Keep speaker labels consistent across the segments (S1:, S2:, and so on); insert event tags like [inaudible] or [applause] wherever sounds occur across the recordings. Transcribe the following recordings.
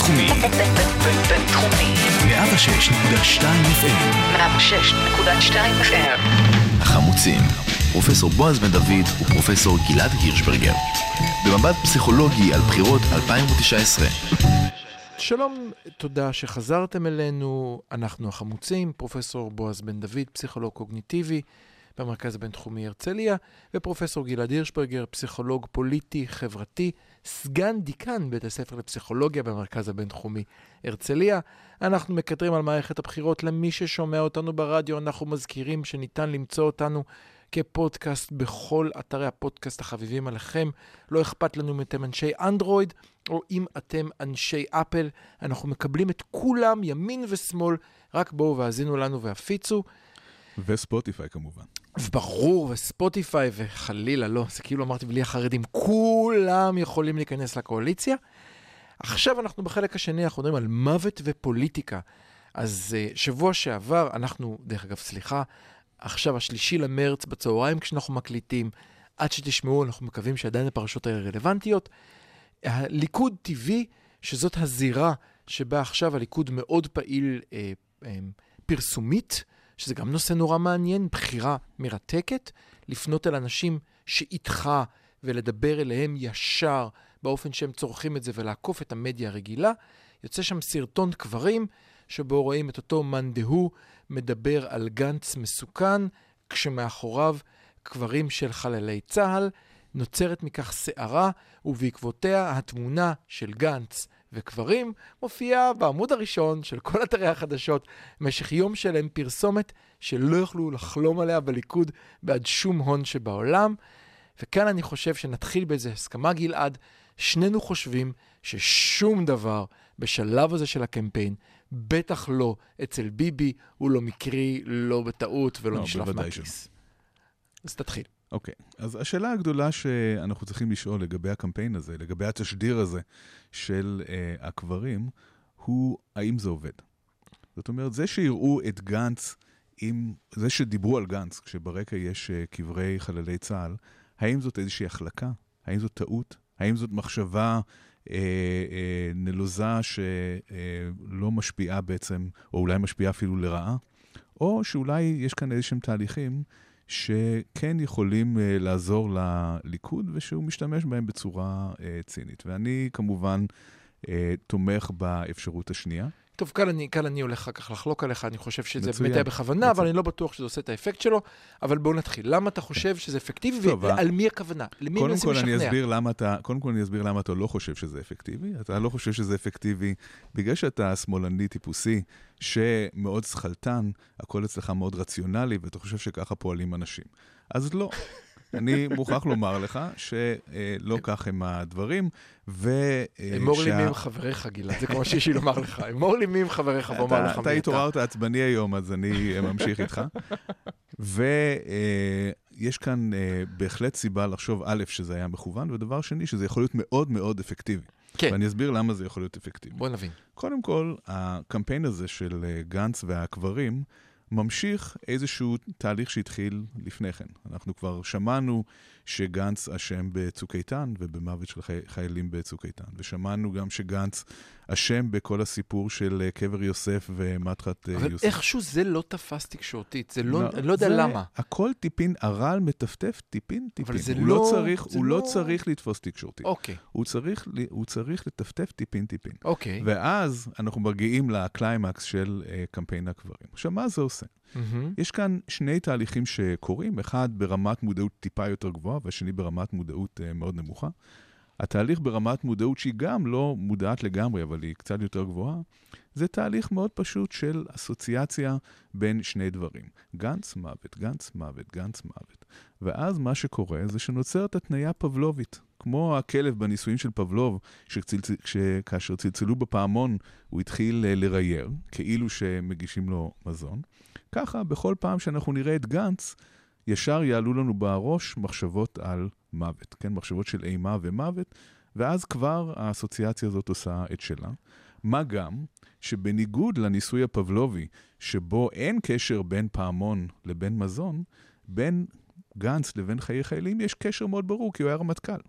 S1: בינתחומי.
S2: בינתחומי.
S1: 106.2 FM.
S2: 106.2 FM.
S1: החמוצים. פרופסור בועז בן דוד ופרופסור גלעד הירשברגר. במבט פסיכולוגי על בחירות 2019.
S3: שלום, תודה שחזרתם אלינו. אנחנו החמוצים, פרופסור בועז בן דוד, פסיכולוג קוגניטיבי במרכז הבינתחומי הרצליה, ופרופסור גלעד הירשברגר, פסיכולוג פוליטי, חברתי, סגן דיקן בית הספר לפסיכולוגיה במרכז הבינתחומי הרצליה. אנחנו מקטרים על מערכת הבחירות. למי ששומע אותנו ברדיו, אנחנו מזכירים שניתן למצוא אותנו כפודקאסט בכל אתרי הפודקאסט החביבים עליכם. לא אכפת לנו אם אתם אנשי אנדרואיד או אם אתם אנשי אפל. אנחנו מקבלים את כולם, ימין ושמאל, רק בואו והאזינו לנו והפיצו.
S4: וספוטיפיי כמובן.
S3: ברור, וספוטיפיי, וחלילה, לא, זה כאילו אמרתי בלי החרדים, כולם יכולים להיכנס לקואליציה. עכשיו אנחנו בחלק השני, אנחנו מדברים על מוות ופוליטיקה. אז uh, שבוע שעבר, אנחנו, דרך אגב, סליחה, עכשיו השלישי למרץ בצהריים כשאנחנו מקליטים, עד שתשמעו, אנחנו מקווים שעדיין הפרשות האלה רלוונטיות. הליכוד טבעי, שזאת הזירה שבה עכשיו הליכוד מאוד פעיל אה, אה, פרסומית, שזה גם נושא נורא מעניין, בחירה מרתקת, לפנות אל אנשים שאיתך ולדבר אליהם ישר באופן שהם צורכים את זה ולעקוף את המדיה הרגילה. יוצא שם סרטון קברים, שבו רואים את אותו מאן דהוא מדבר על גנץ מסוכן, כשמאחוריו קברים של חללי צה"ל. נוצרת מכך סערה, ובעקבותיה התמונה של גנץ וקברים מופיעה בעמוד הראשון של כל אתרי החדשות במשך יום שלם פרסומת שלא יכלו לחלום עליה בליכוד בעד שום הון שבעולם. וכאן אני חושב שנתחיל באיזה הסכמה, גלעד. שנינו חושבים ששום דבר בשלב הזה של הקמפיין, בטח לא אצל ביבי, הוא לא מקרי, לא בטעות ולא
S4: לא,
S3: נשלף מהכיס. אז תתחיל.
S4: אוקיי, אז השאלה הגדולה שאנחנו צריכים לשאול לגבי הקמפיין הזה, לגבי התשדיר הזה של uh, הקברים, הוא האם זה עובד. זאת אומרת, זה שיראו את גנץ עם, זה שדיברו על גנץ, כשברקע יש uh, קברי חללי צה"ל, האם זאת איזושהי החלקה? האם זאת טעות? האם זאת מחשבה אה, אה, נלוזה שלא אה, משפיעה בעצם, או אולי משפיעה אפילו לרעה? או שאולי יש כאן איזשהם תהליכים שכן יכולים uh, לעזור לליכוד ושהוא משתמש בהם בצורה uh, צינית. ואני כמובן uh, תומך באפשרות השנייה.
S3: טוב, כאן אני, כאן אני הולך אחר כך לחלוק עליך, אני חושב שזה
S4: מצוין,
S3: באמת היה בכוונה,
S4: מצוין.
S3: אבל אני לא בטוח שזה עושה את האפקט שלו. אבל בואו נתחיל. למה אתה חושב שזה אפקטיבי
S4: טוב,
S3: ועל מי הכוונה? למי מנסים
S4: כל, אני
S3: לשכנע?
S4: אסביר למה אתה, קודם כל אני אסביר למה אתה לא חושב שזה אפקטיבי. אתה לא חושב שזה אפקטיבי בגלל שאתה שמאלני טיפוסי, שמאוד שכלתן, הכל אצלך מאוד רציונלי, ואתה חושב שככה פועלים אנשים. אז לא. אני מוכרח לומר לך שלא כך הם הדברים, ו...
S3: אמור לי
S4: שה-
S3: מי הם חבריך, גלעד, זה כמו שיש לי לומר לך. אמור לי מי הם חבריך ואומר
S4: אתה-
S3: לך מי
S4: אתה
S3: אתה.
S4: התעוררת עצבני היום, אז אני אה, ממשיך איתך. ויש כאן אה, בהחלט סיבה לחשוב, א', שזה היה מכוון, ודבר שני, שזה יכול להיות מאוד מאוד אפקטיבי.
S3: כן,
S4: ואני אסביר למה זה יכול להיות אפקטיבי.
S3: בוא נבין.
S4: קודם כל, הקמפיין הזה של אה, גנץ והקברים ממשיך איזשהו תהליך שהתחיל לפני כן. אנחנו כבר שמענו שגנץ אשם בצוק איתן ובמוות של חי... חיילים בצוק איתן, ושמענו גם שגנץ אשם בכל הסיפור של אה, קבר יוסף ומדחת אה,
S3: אבל
S4: יוסף.
S3: איכשהו זה לא תפס תקשורתית, זה לא,
S4: לא,
S3: אני לא יודע
S4: זה
S3: למה.
S4: הכל טיפין, הרעל מטפטף טיפין טיפין.
S3: זה
S4: הוא
S3: לא-
S4: לא צריך,
S3: זה
S4: הוא לא
S3: לא-
S4: צריך לתפוס תקשורתית.
S3: אוקיי,
S4: הוא צריך, הוא צריך לטפטף טיפין טיפין.
S3: אוקיי.
S4: ואז אנחנו מגיעים לקליימקס של uh, קמפיין הקברים. עכשיו, מה זה עושה?
S3: מהמם.
S4: יש כאן שני תהליכים שקורים, אחד ברמת מודעות טיפה יותר גבוהה, והשני ברמת מודעות uh, מאוד נמוכה. התהליך ברמת מודעות שהיא גם לא מודעת לגמרי, אבל היא קצת יותר גבוהה, זה תהליך מאוד פשוט של אסוציאציה בין שני דברים. גנץ מוות, גנץ מוות, גנץ מוות. ואז מה שקורה זה שנוצרת התניה פבלובית. כמו הכלב בניסויים של פבלוב, שצלצ... שכאשר צלצלו בפעמון הוא התחיל אה, לרייר, כאילו שמגישים לו מזון. ככה, בכל פעם שאנחנו נראה את גנץ, ישר יעלו לנו בראש מחשבות על מוות, כן? מחשבות של אימה ומוות, ואז כבר האסוציאציה הזאת עושה את שלה. מה גם שבניגוד לניסוי הפבלובי, שבו אין קשר בין פעמון לבין מזון, בין גנץ לבין חיי חיילים יש קשר מאוד ברור, כי הוא היה רמטכ"ל.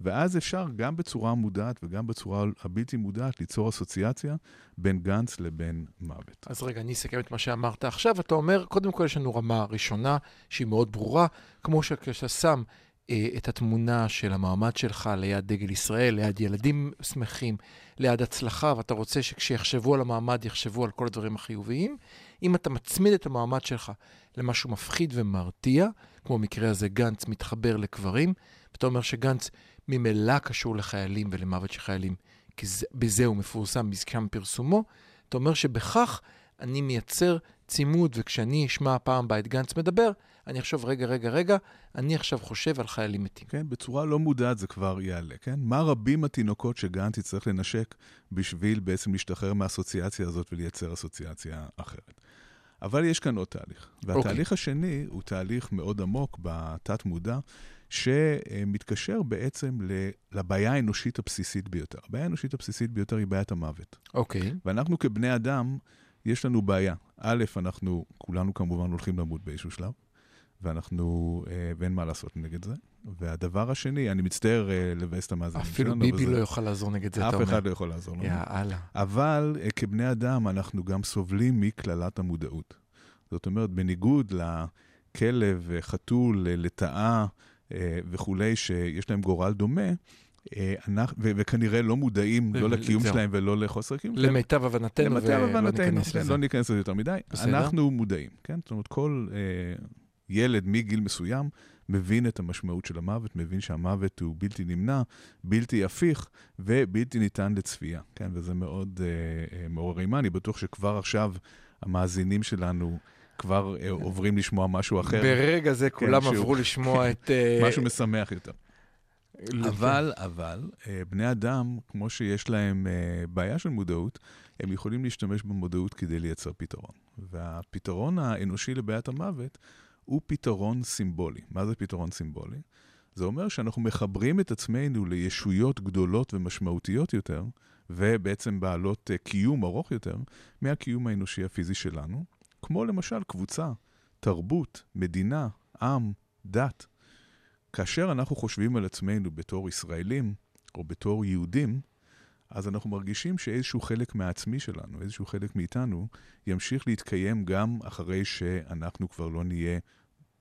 S4: ואז אפשר גם בצורה מודעת וגם בצורה הבלתי מודעת ליצור אסוציאציה בין גנץ לבין מוות.
S3: אז רגע, אני אסכם את מה שאמרת עכשיו. אתה אומר, קודם כל יש לנו רמה ראשונה שהיא מאוד ברורה, כמו שכשאתה שם אה, את התמונה של המעמד שלך ליד דגל ישראל, ליד ילדים שמחים, ליד הצלחה, ואתה רוצה שכשיחשבו על המעמד יחשבו על כל הדברים החיוביים. אם אתה מצמיד את המעמד שלך למשהו מפחיד ומרתיע, כמו במקרה הזה גנץ מתחבר לקברים, ואתה אומר שגנץ ממילא קשור לחיילים ולמוות של חיילים, כי זה, בזה הוא מפורסם, משכם פרסומו, אתה אומר שבכך אני מייצר צימוד, וכשאני אשמע פעם את גנץ מדבר, אני אחשוב, רגע, רגע, רגע, אני עכשיו חושב על חיילים מתים.
S4: כן, בצורה לא מודעת זה כבר יעלה, כן? מה רבים התינוקות שגנץ יצטרך לנשק בשביל בעצם להשתחרר מהאסוציאציה הזאת ולייצר אסוציאציה אחרת. אבל יש כאן עוד תהליך. והתהליך okay. השני הוא תהליך מאוד עמוק בתת-מודע, שמתקשר בעצם לבעיה האנושית הבסיסית ביותר. הבעיה האנושית הבסיסית ביותר היא בעיית המוות.
S3: אוקיי. Okay.
S4: ואנחנו כבני אדם, יש לנו בעיה. א', אנחנו כולנו כמובן הולכים למות באיזשהו שלב. ואנחנו, אה, ואין מה לעשות נגד זה. והדבר השני, אני מצטער אה, לבאס את המאזינים
S3: שלנו. אפילו ביבי לא יוכל לעזור נגד זה, אתה
S4: אומר. אף אחד לא יכול לעזור לנו.
S3: יאללה.
S4: אבל אה, כבני אדם, אנחנו גם סובלים מקללת המודעות. זאת אומרת, בניגוד לכלב, חתול, לטאה וכולי, שיש להם גורל דומה, אנחנו, ו- וכנראה לא מודעים לא לקיום שלהם ולא לחוסר קיום
S3: שלהם. למיטב הבנתנו,
S4: ולא ניכנס כן, לזה. לא ניכנס לזה יותר מדי. בסדר. אנחנו מודעים, כן? זאת אומרת, כל אה, ילד מגיל מסוים מבין את המשמעות של המוות, מבין שהמוות הוא בלתי נמנע, בלתי הפיך ובלתי ניתן לצפייה, כן? וזה מאוד אה, אה, מעורר אימה. אני בטוח שכבר עכשיו המאזינים שלנו... כבר אה, עוברים לשמוע משהו אחר.
S3: ברגע זה כן, כולם עברו לשמוע את... אה, [laughs]
S4: משהו משמח יותר. אבל, אבל, אה, בני אדם, כמו שיש להם בעיה של מודעות, הם יכולים להשתמש במודעות כדי לייצר פתרון. והפתרון האנושי לבעיית המוות הוא פתרון סימבולי. מה זה פתרון סימבולי? זה אומר שאנחנו מחברים את עצמנו לישויות גדולות ומשמעותיות יותר, ובעצם בעלות קיום ארוך יותר, מהקיום האנושי הפיזי שלנו, כמו למשל קבוצה, תרבות, מדינה, עם, דת. כאשר אנחנו חושבים על עצמנו בתור ישראלים, או בתור יהודים, אז אנחנו מרגישים שאיזשהו חלק מהעצמי שלנו, איזשהו חלק מאיתנו, ימשיך להתקיים גם אחרי שאנחנו כבר לא נהיה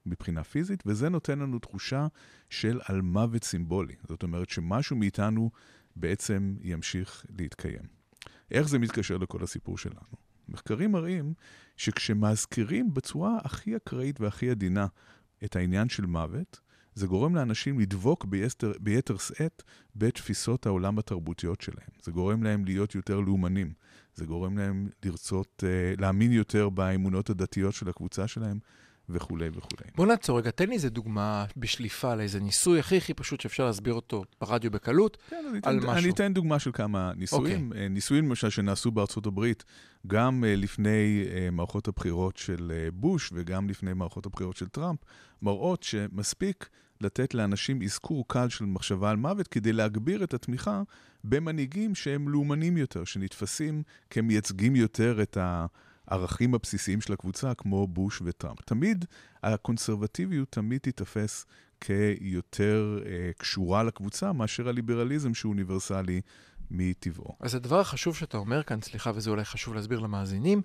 S4: מבחינה פיזית, וזה נותן לנו תחושה של על מוות סימבולי. זאת אומרת שמשהו מאיתנו בעצם ימשיך להתקיים. איך זה מתקשר לכל הסיפור שלנו? מחקרים מראים שכשמזכירים בצורה הכי אקראית והכי עדינה את העניין של מוות, זה גורם לאנשים לדבוק ביתר, ביתר שאת בתפיסות העולם התרבותיות שלהם. זה גורם להם להיות יותר לאומנים. זה גורם להם לרצות, uh, להאמין יותר באמונות הדתיות של הקבוצה שלהם. וכולי וכולי.
S3: בוא נעצור רגע, תן לי איזה דוגמה בשליפה לאיזה ניסוי הכי הכי פשוט שאפשר להסביר אותו ברדיו בקלות,
S4: כן, על אתן, משהו. אני אתן דוגמה של כמה ניסויים. Okay. אוקיי. אה, ניסויים למשל שנעשו בארצות הברית, גם אה, לפני מערכות הבחירות של בוש וגם לפני מערכות הבחירות של טראמפ, מראות שמספיק לתת לאנשים אזכור קל של מחשבה על מוות כדי להגביר את התמיכה במנהיגים שהם לאומנים יותר, שנתפסים כמייצגים יותר את הערכים הבסיסיים של הקבוצה, כמו בוש וטראמפ. תמיד הקונסרבטיביות תמיד תיתפס כיותר אה, קשורה לקבוצה מאשר הליברליזם שהוא אוניברסלי מטבעו.
S3: אז הדבר החשוב שאתה אומר כאן, סליחה, וזה אולי חשוב להסביר למאזינים,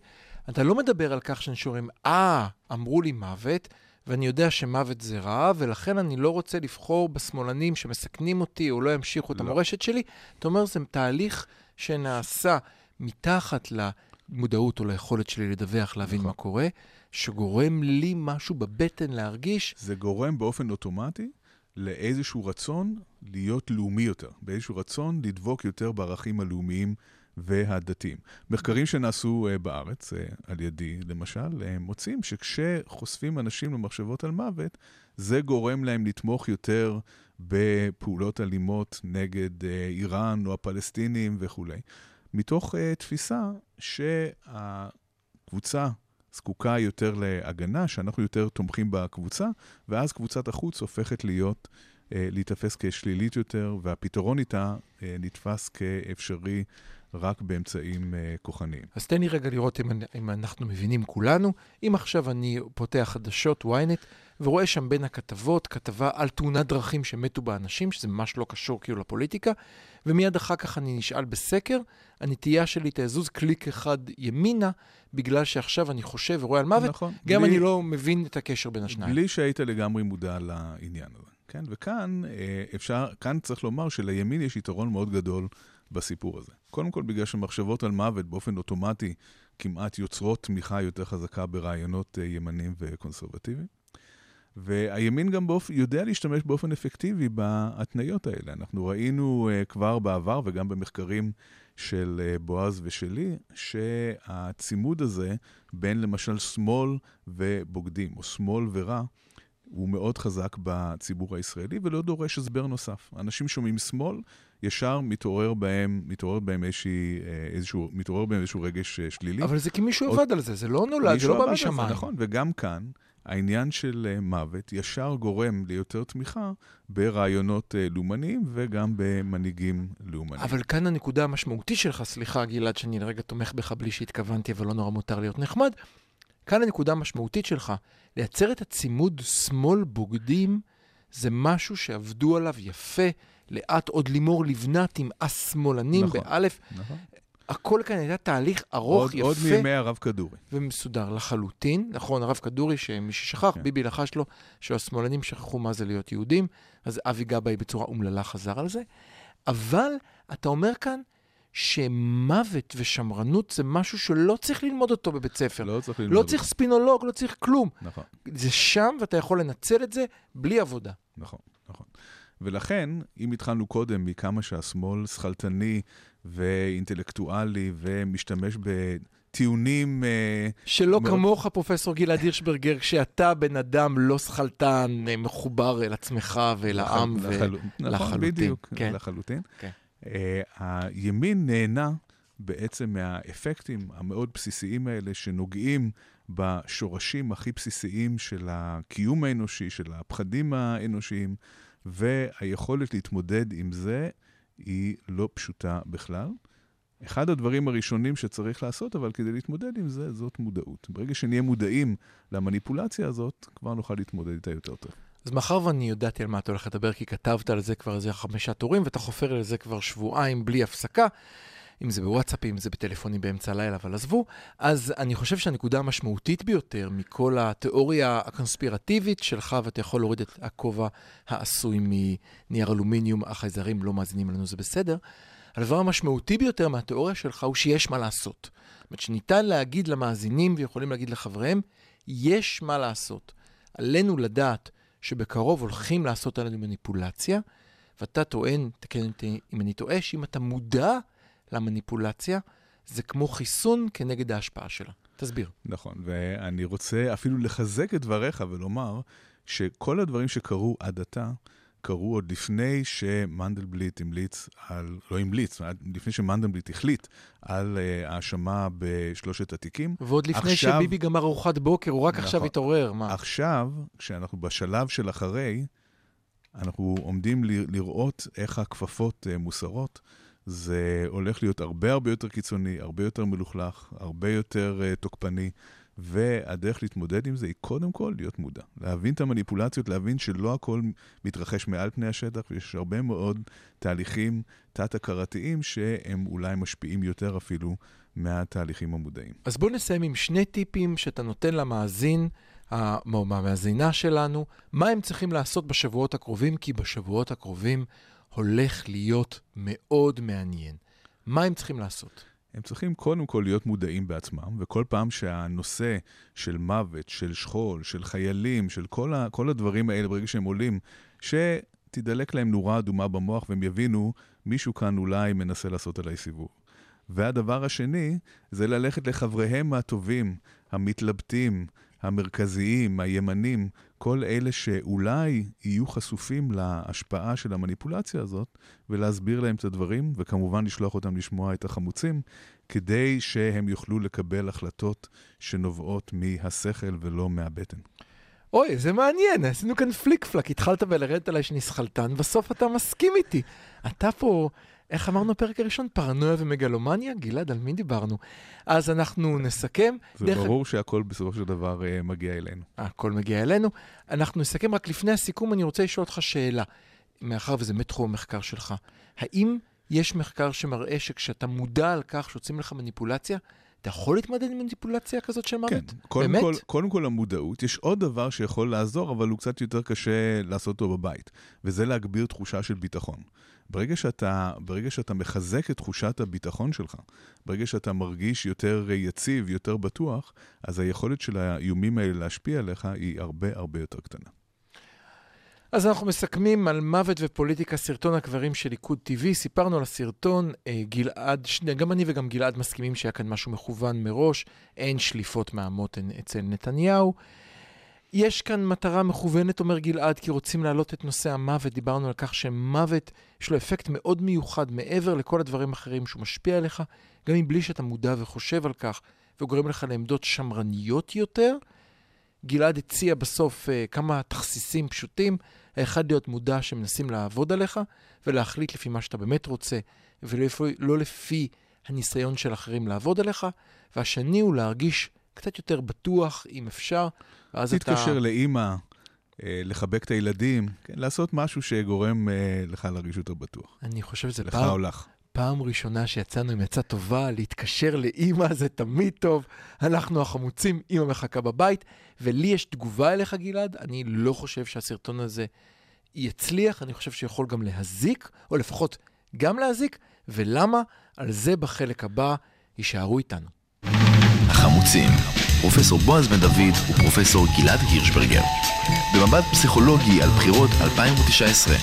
S3: אתה לא מדבר על כך שאנשים אומרים, אה, אמרו לי מוות, ואני יודע שמוות זה רע, ולכן אני לא רוצה לבחור בשמאלנים שמסכנים אותי או לא ימשיכו לא. את המורשת שלי. אתה אומר, זה תהליך שנעשה מתחת למודעות או ליכולת שלי לדווח, להבין נכון. מה קורה, שגורם לי משהו בבטן להרגיש.
S4: זה גורם באופן אוטומטי לאיזשהו רצון להיות לאומי יותר, באיזשהו רצון לדבוק יותר בערכים הלאומיים והדתיים. מחקרים שנעשו uh, בארץ, uh, על ידי למשל, הם מוצאים שכשחושפים אנשים למחשבות על מוות, זה גורם להם לתמוך יותר בפעולות אלימות נגד uh, איראן או הפלסטינים וכולי. מתוך uh, תפיסה שהקבוצה זקוקה יותר להגנה, שאנחנו יותר תומכים בקבוצה, ואז קבוצת החוץ הופכת להיות, uh, להיתפס כשלילית יותר, והפתרון איתה uh, נתפס כאפשרי רק באמצעים אה, כוחניים.
S3: אז תן לי רגע לראות אם, אם אנחנו מבינים כולנו. אם עכשיו אני פותח חדשות ynet ורואה שם בין הכתבות כתבה על תאונת דרכים שמתו בה אנשים, שזה ממש לא קשור כאילו לפוליטיקה, ומיד אחר כך אני נשאל בסקר, הנטייה שלי תזוז קליק אחד ימינה, בגלל שעכשיו אני חושב ורואה על מוות,
S4: נכון.
S3: גם
S4: בלי-
S3: אני לא מבין את הקשר בין השניים.
S4: בלי שהיית לגמרי מודע לעניין הזה. כן, וכאן אה, אפשר, כאן צריך לומר שלימין יש יתרון מאוד גדול בסיפור הזה. קודם כל בגלל שמחשבות על מוות באופן אוטומטי כמעט יוצרות תמיכה יותר חזקה ברעיונות אה, ימניים וקונסרבטיביים. והימין גם באופ... יודע להשתמש באופן אפקטיבי בהתניות האלה. אנחנו ראינו uh, כבר בעבר וגם במחקרים של uh, בועז ושלי, שהצימוד הזה בין למשל שמאל ובוגדים, או שמאל ורע, הוא מאוד חזק בציבור הישראלי ולא דורש הסבר נוסף. אנשים שומעים שמאל, ישר מתעורר בהם, מתעורר בהם איזושהי, אה, איזשהו, מתעורר בהם איזשהו רגש אה, שלילי.
S3: אבל זה כי מישהו
S4: עוד-
S3: עבד על זה, זה לא נולד, זה לא בא משמיים.
S4: נכון, וגם כאן, העניין של אה, מוות ישר גורם ליותר תמיכה ברעיונות לאומניים וגם במנהיגים לאומניים.
S3: אבל כאן הנקודה המשמעותית שלך, סליחה גלעד שאני לרגע תומך בך בלי שהתכוונתי, אבל לא נורא מותר להיות נחמד. כאן הנקודה המשמעותית שלך, לייצר את הצימוד שמאל בוגדים, זה משהו שעבדו עליו יפה, לאט עוד לימור לבנת עם השמאלנים
S4: נכון.
S3: באלף.
S4: נכון.
S3: הכל כאן היה תהליך ארוך,
S4: עוד,
S3: יפה
S4: עוד מימי הרב כדורי.
S3: ומסודר לחלוטין. נכון, הרב כדורי, שמי ששכח,
S4: כן.
S3: ביבי לחש לו שהשמאלנים שכחו מה זה להיות יהודים, אז אבי גבאי בצורה אומללה חזר על זה. אבל אתה אומר כאן שמוות ושמרנות זה משהו שלא צריך ללמוד אותו בבית ספר.
S4: לא צריך ללמוד.
S3: לא. צריך ספינולוג, לא צריך כלום.
S4: נכון.
S3: זה שם ואתה יכול לנצל את זה בלי עבודה.
S4: נכון, נכון. ולכן, אם התחלנו קודם מכמה שהשמאל שכלתני ואינטלקטואלי ומשתמש בטיעונים... אה,
S3: שלא
S4: מאוד-
S3: כמוך, פרופסור גלעד הירשברגר, כשאתה בן אדם לא שכלתן, אה, מחובר אל עצמך ואל העם. ו...
S4: לחלו- נכון, בדיוק,
S3: כן.
S4: לחלוטין.
S3: כן.
S4: אה, הימין נהנה בעצם מהאפקטים המאוד בסיסיים האלה שנוגעים בשורשים הכי בסיסיים של הקיום האנושי, של הפחדים האנושיים, והיכולת להתמודד עם זה היא לא פשוטה בכלל. אחד הדברים הראשונים שצריך לעשות, אבל כדי להתמודד עם זה, זאת מודעות. ברגע שנהיה מודעים למניפולציה הזאת, כבר נוכל להתמודד איתה יותר טוב.
S3: אז מאחר ואני ידעתי על מה אתה הולך לדבר, כי כתבת על זה כבר איזה חמישה טורים, ואתה חופר על זה כבר שבועיים בלי הפסקה, אם זה בוואטסאפים, אם זה בטלפונים באמצע הלילה, אבל עזבו, אז אני חושב שהנקודה המשמעותית ביותר מכל התיאוריה הקונספירטיבית שלך, ואתה יכול להוריד את הכובע העשוי מנייר אלומיניום, אך הזרים לא מאזינים לנו, זה בסדר. הדבר המשמעותי ביותר מהתיאוריה שלך הוא שיש מה לעשות. זאת אומרת, שניתן להגיד למאזינים ויכולים להגיד לחבריהם, יש מה לעשות. עלינו לדעת שבקרוב הולכים לעשות עלינו מניפולציה, ואתה טוען, תקן אותי אם אני טועה, שאם אתה מודע למניפולציה, זה כמו חיסון כנגד ההשפעה שלה. תסביר.
S4: נכון, ואני רוצה אפילו לחזק את דבריך ולומר שכל הדברים שקרו עד עתה, קרו עוד לפני שמנדלבליט המליץ על, לא המליץ, לפני שמנדלבליט החליט על אה, האשמה בשלושת התיקים.
S3: ועוד לפני
S4: עכשיו-
S3: שביבי גמר ארוחת בוקר, הוא רק
S4: נכון.
S3: עכשיו התעורר, מה?
S4: עכשיו, כשאנחנו בשלב של אחרי, אנחנו עומדים ל- לראות איך הכפפות אה, מוסרות. זה הולך להיות הרבה הרבה יותר קיצוני, הרבה יותר מלוכלך, הרבה יותר uh, תוקפני, והדרך להתמודד עם זה היא קודם כל להיות מודע. להבין את המניפולציות, להבין שלא הכל מתרחש מעל פני השטח, ויש הרבה מאוד תהליכים תת-הכרתיים שהם אולי משפיעים יותר אפילו מהתהליכים המודעים.
S3: אז בוא נסיים עם שני טיפים שאתה נותן למאזין, או המאזינה שלנו, מה הם צריכים לעשות בשבועות הקרובים, כי בשבועות הקרובים הולך להיות מאוד מעניין. מה הם צריכים לעשות?
S4: הם צריכים קודם כל להיות מודעים בעצמם, וכל פעם שהנושא של מוות, של שכול, של חיילים, של כל, ה, כל הדברים האלה, ברגע שהם עולים, שתדלק להם נורה אדומה במוח והם יבינו, מישהו כאן אולי מנסה לעשות עליי סיבוב. והדבר השני, זה ללכת לחבריהם הטובים, המתלבטים, המרכזיים, הימנים, כל אלה שאולי יהיו חשופים להשפעה של המניפולציה הזאת, ולהסביר להם את הדברים, וכמובן לשלוח אותם לשמוע את החמוצים, כדי שהם יוכלו לקבל החלטות שנובעות מהשכל ולא מהבטן.
S3: אוי, זה מעניין, עשינו כאן פליק פלק, התחלת בלרדת עליי שאני שכלתן, בסוף אתה מסכים איתי. אתה פה, איך אמרנו בפרק הראשון? פרנויה ומגלומניה? גלעד, על מי דיברנו? אז אנחנו נסכם.
S4: זה
S3: דרך-
S4: ברור שהכל בסופו של דבר אה, מגיע אלינו.
S3: הכל מגיע אלינו. אנחנו נסכם, רק לפני הסיכום, אני רוצה לשאול אותך שאלה, מאחר וזה באמת תחום המחקר שלך. האם יש מחקר שמראה שכשאתה מודע על כך שעושים לך מניפולציה, אתה יכול להתמודד עם מניפולציה כזאת של מוות?
S4: כן, קודם
S3: באמת?
S4: כל, קודם כל המודעות. יש עוד דבר שיכול לעזור, אבל הוא קצת יותר קשה לעשות אותו בבית, וזה להגביר תחושה של ביטחון. ברגע שאתה, ברגע שאתה מחזק את תחושת הביטחון שלך, ברגע שאתה מרגיש יותר יציב, יותר בטוח, אז היכולת של האיומים האלה להשפיע עליך היא הרבה הרבה יותר קטנה.
S3: אז אנחנו מסכמים על מוות ופוליטיקה, סרטון הקברים של ליכוד TV. סיפרנו על הסרטון, אה, גלעד, גם אני וגם גלעד מסכימים שהיה כאן משהו מכוון מראש, אין שליפות מהמותן אצל נתניהו. יש כאן מטרה מכוונת, אומר גלעד, כי רוצים להעלות את נושא המוות. דיברנו על כך שמוות, יש לו אפקט מאוד מיוחד מעבר לכל הדברים האחרים שהוא משפיע עליך, גם מבלי שאתה מודע וחושב על כך, וגורם לך לעמדות שמרניות יותר. גלעד הציע בסוף uh, כמה תכסיסים פשוטים. האחד להיות מודע שמנסים לעבוד עליך, ולהחליט לפי מה שאתה באמת רוצה, ולא לא לפי הניסיון של אחרים לעבוד עליך. והשני הוא להרגיש קצת יותר בטוח, אם אפשר, ואז אתה...
S4: תתקשר לאימא, אה, לחבק את הילדים, כן, לעשות משהו שגורם אה, לך להרגיש יותר בטוח.
S3: אני חושב שזה
S4: לך
S3: פעם,
S4: או לך.
S3: פעם ראשונה שיצאנו עם עצה טובה, להתקשר לאימא זה תמיד טוב. אנחנו החמוצים, אימא מחכה בבית, ולי יש תגובה אליך, גלעד. אני לא חושב שהסרטון הזה יצליח, אני חושב שיכול גם להזיק, או לפחות גם להזיק, ולמה? על זה בחלק הבא, יישארו איתנו.
S1: החמוצים, פרופסור בועז בן דוד ופרופסור גלעד הירשברגר. במבט פסיכולוגי על בחירות 2019.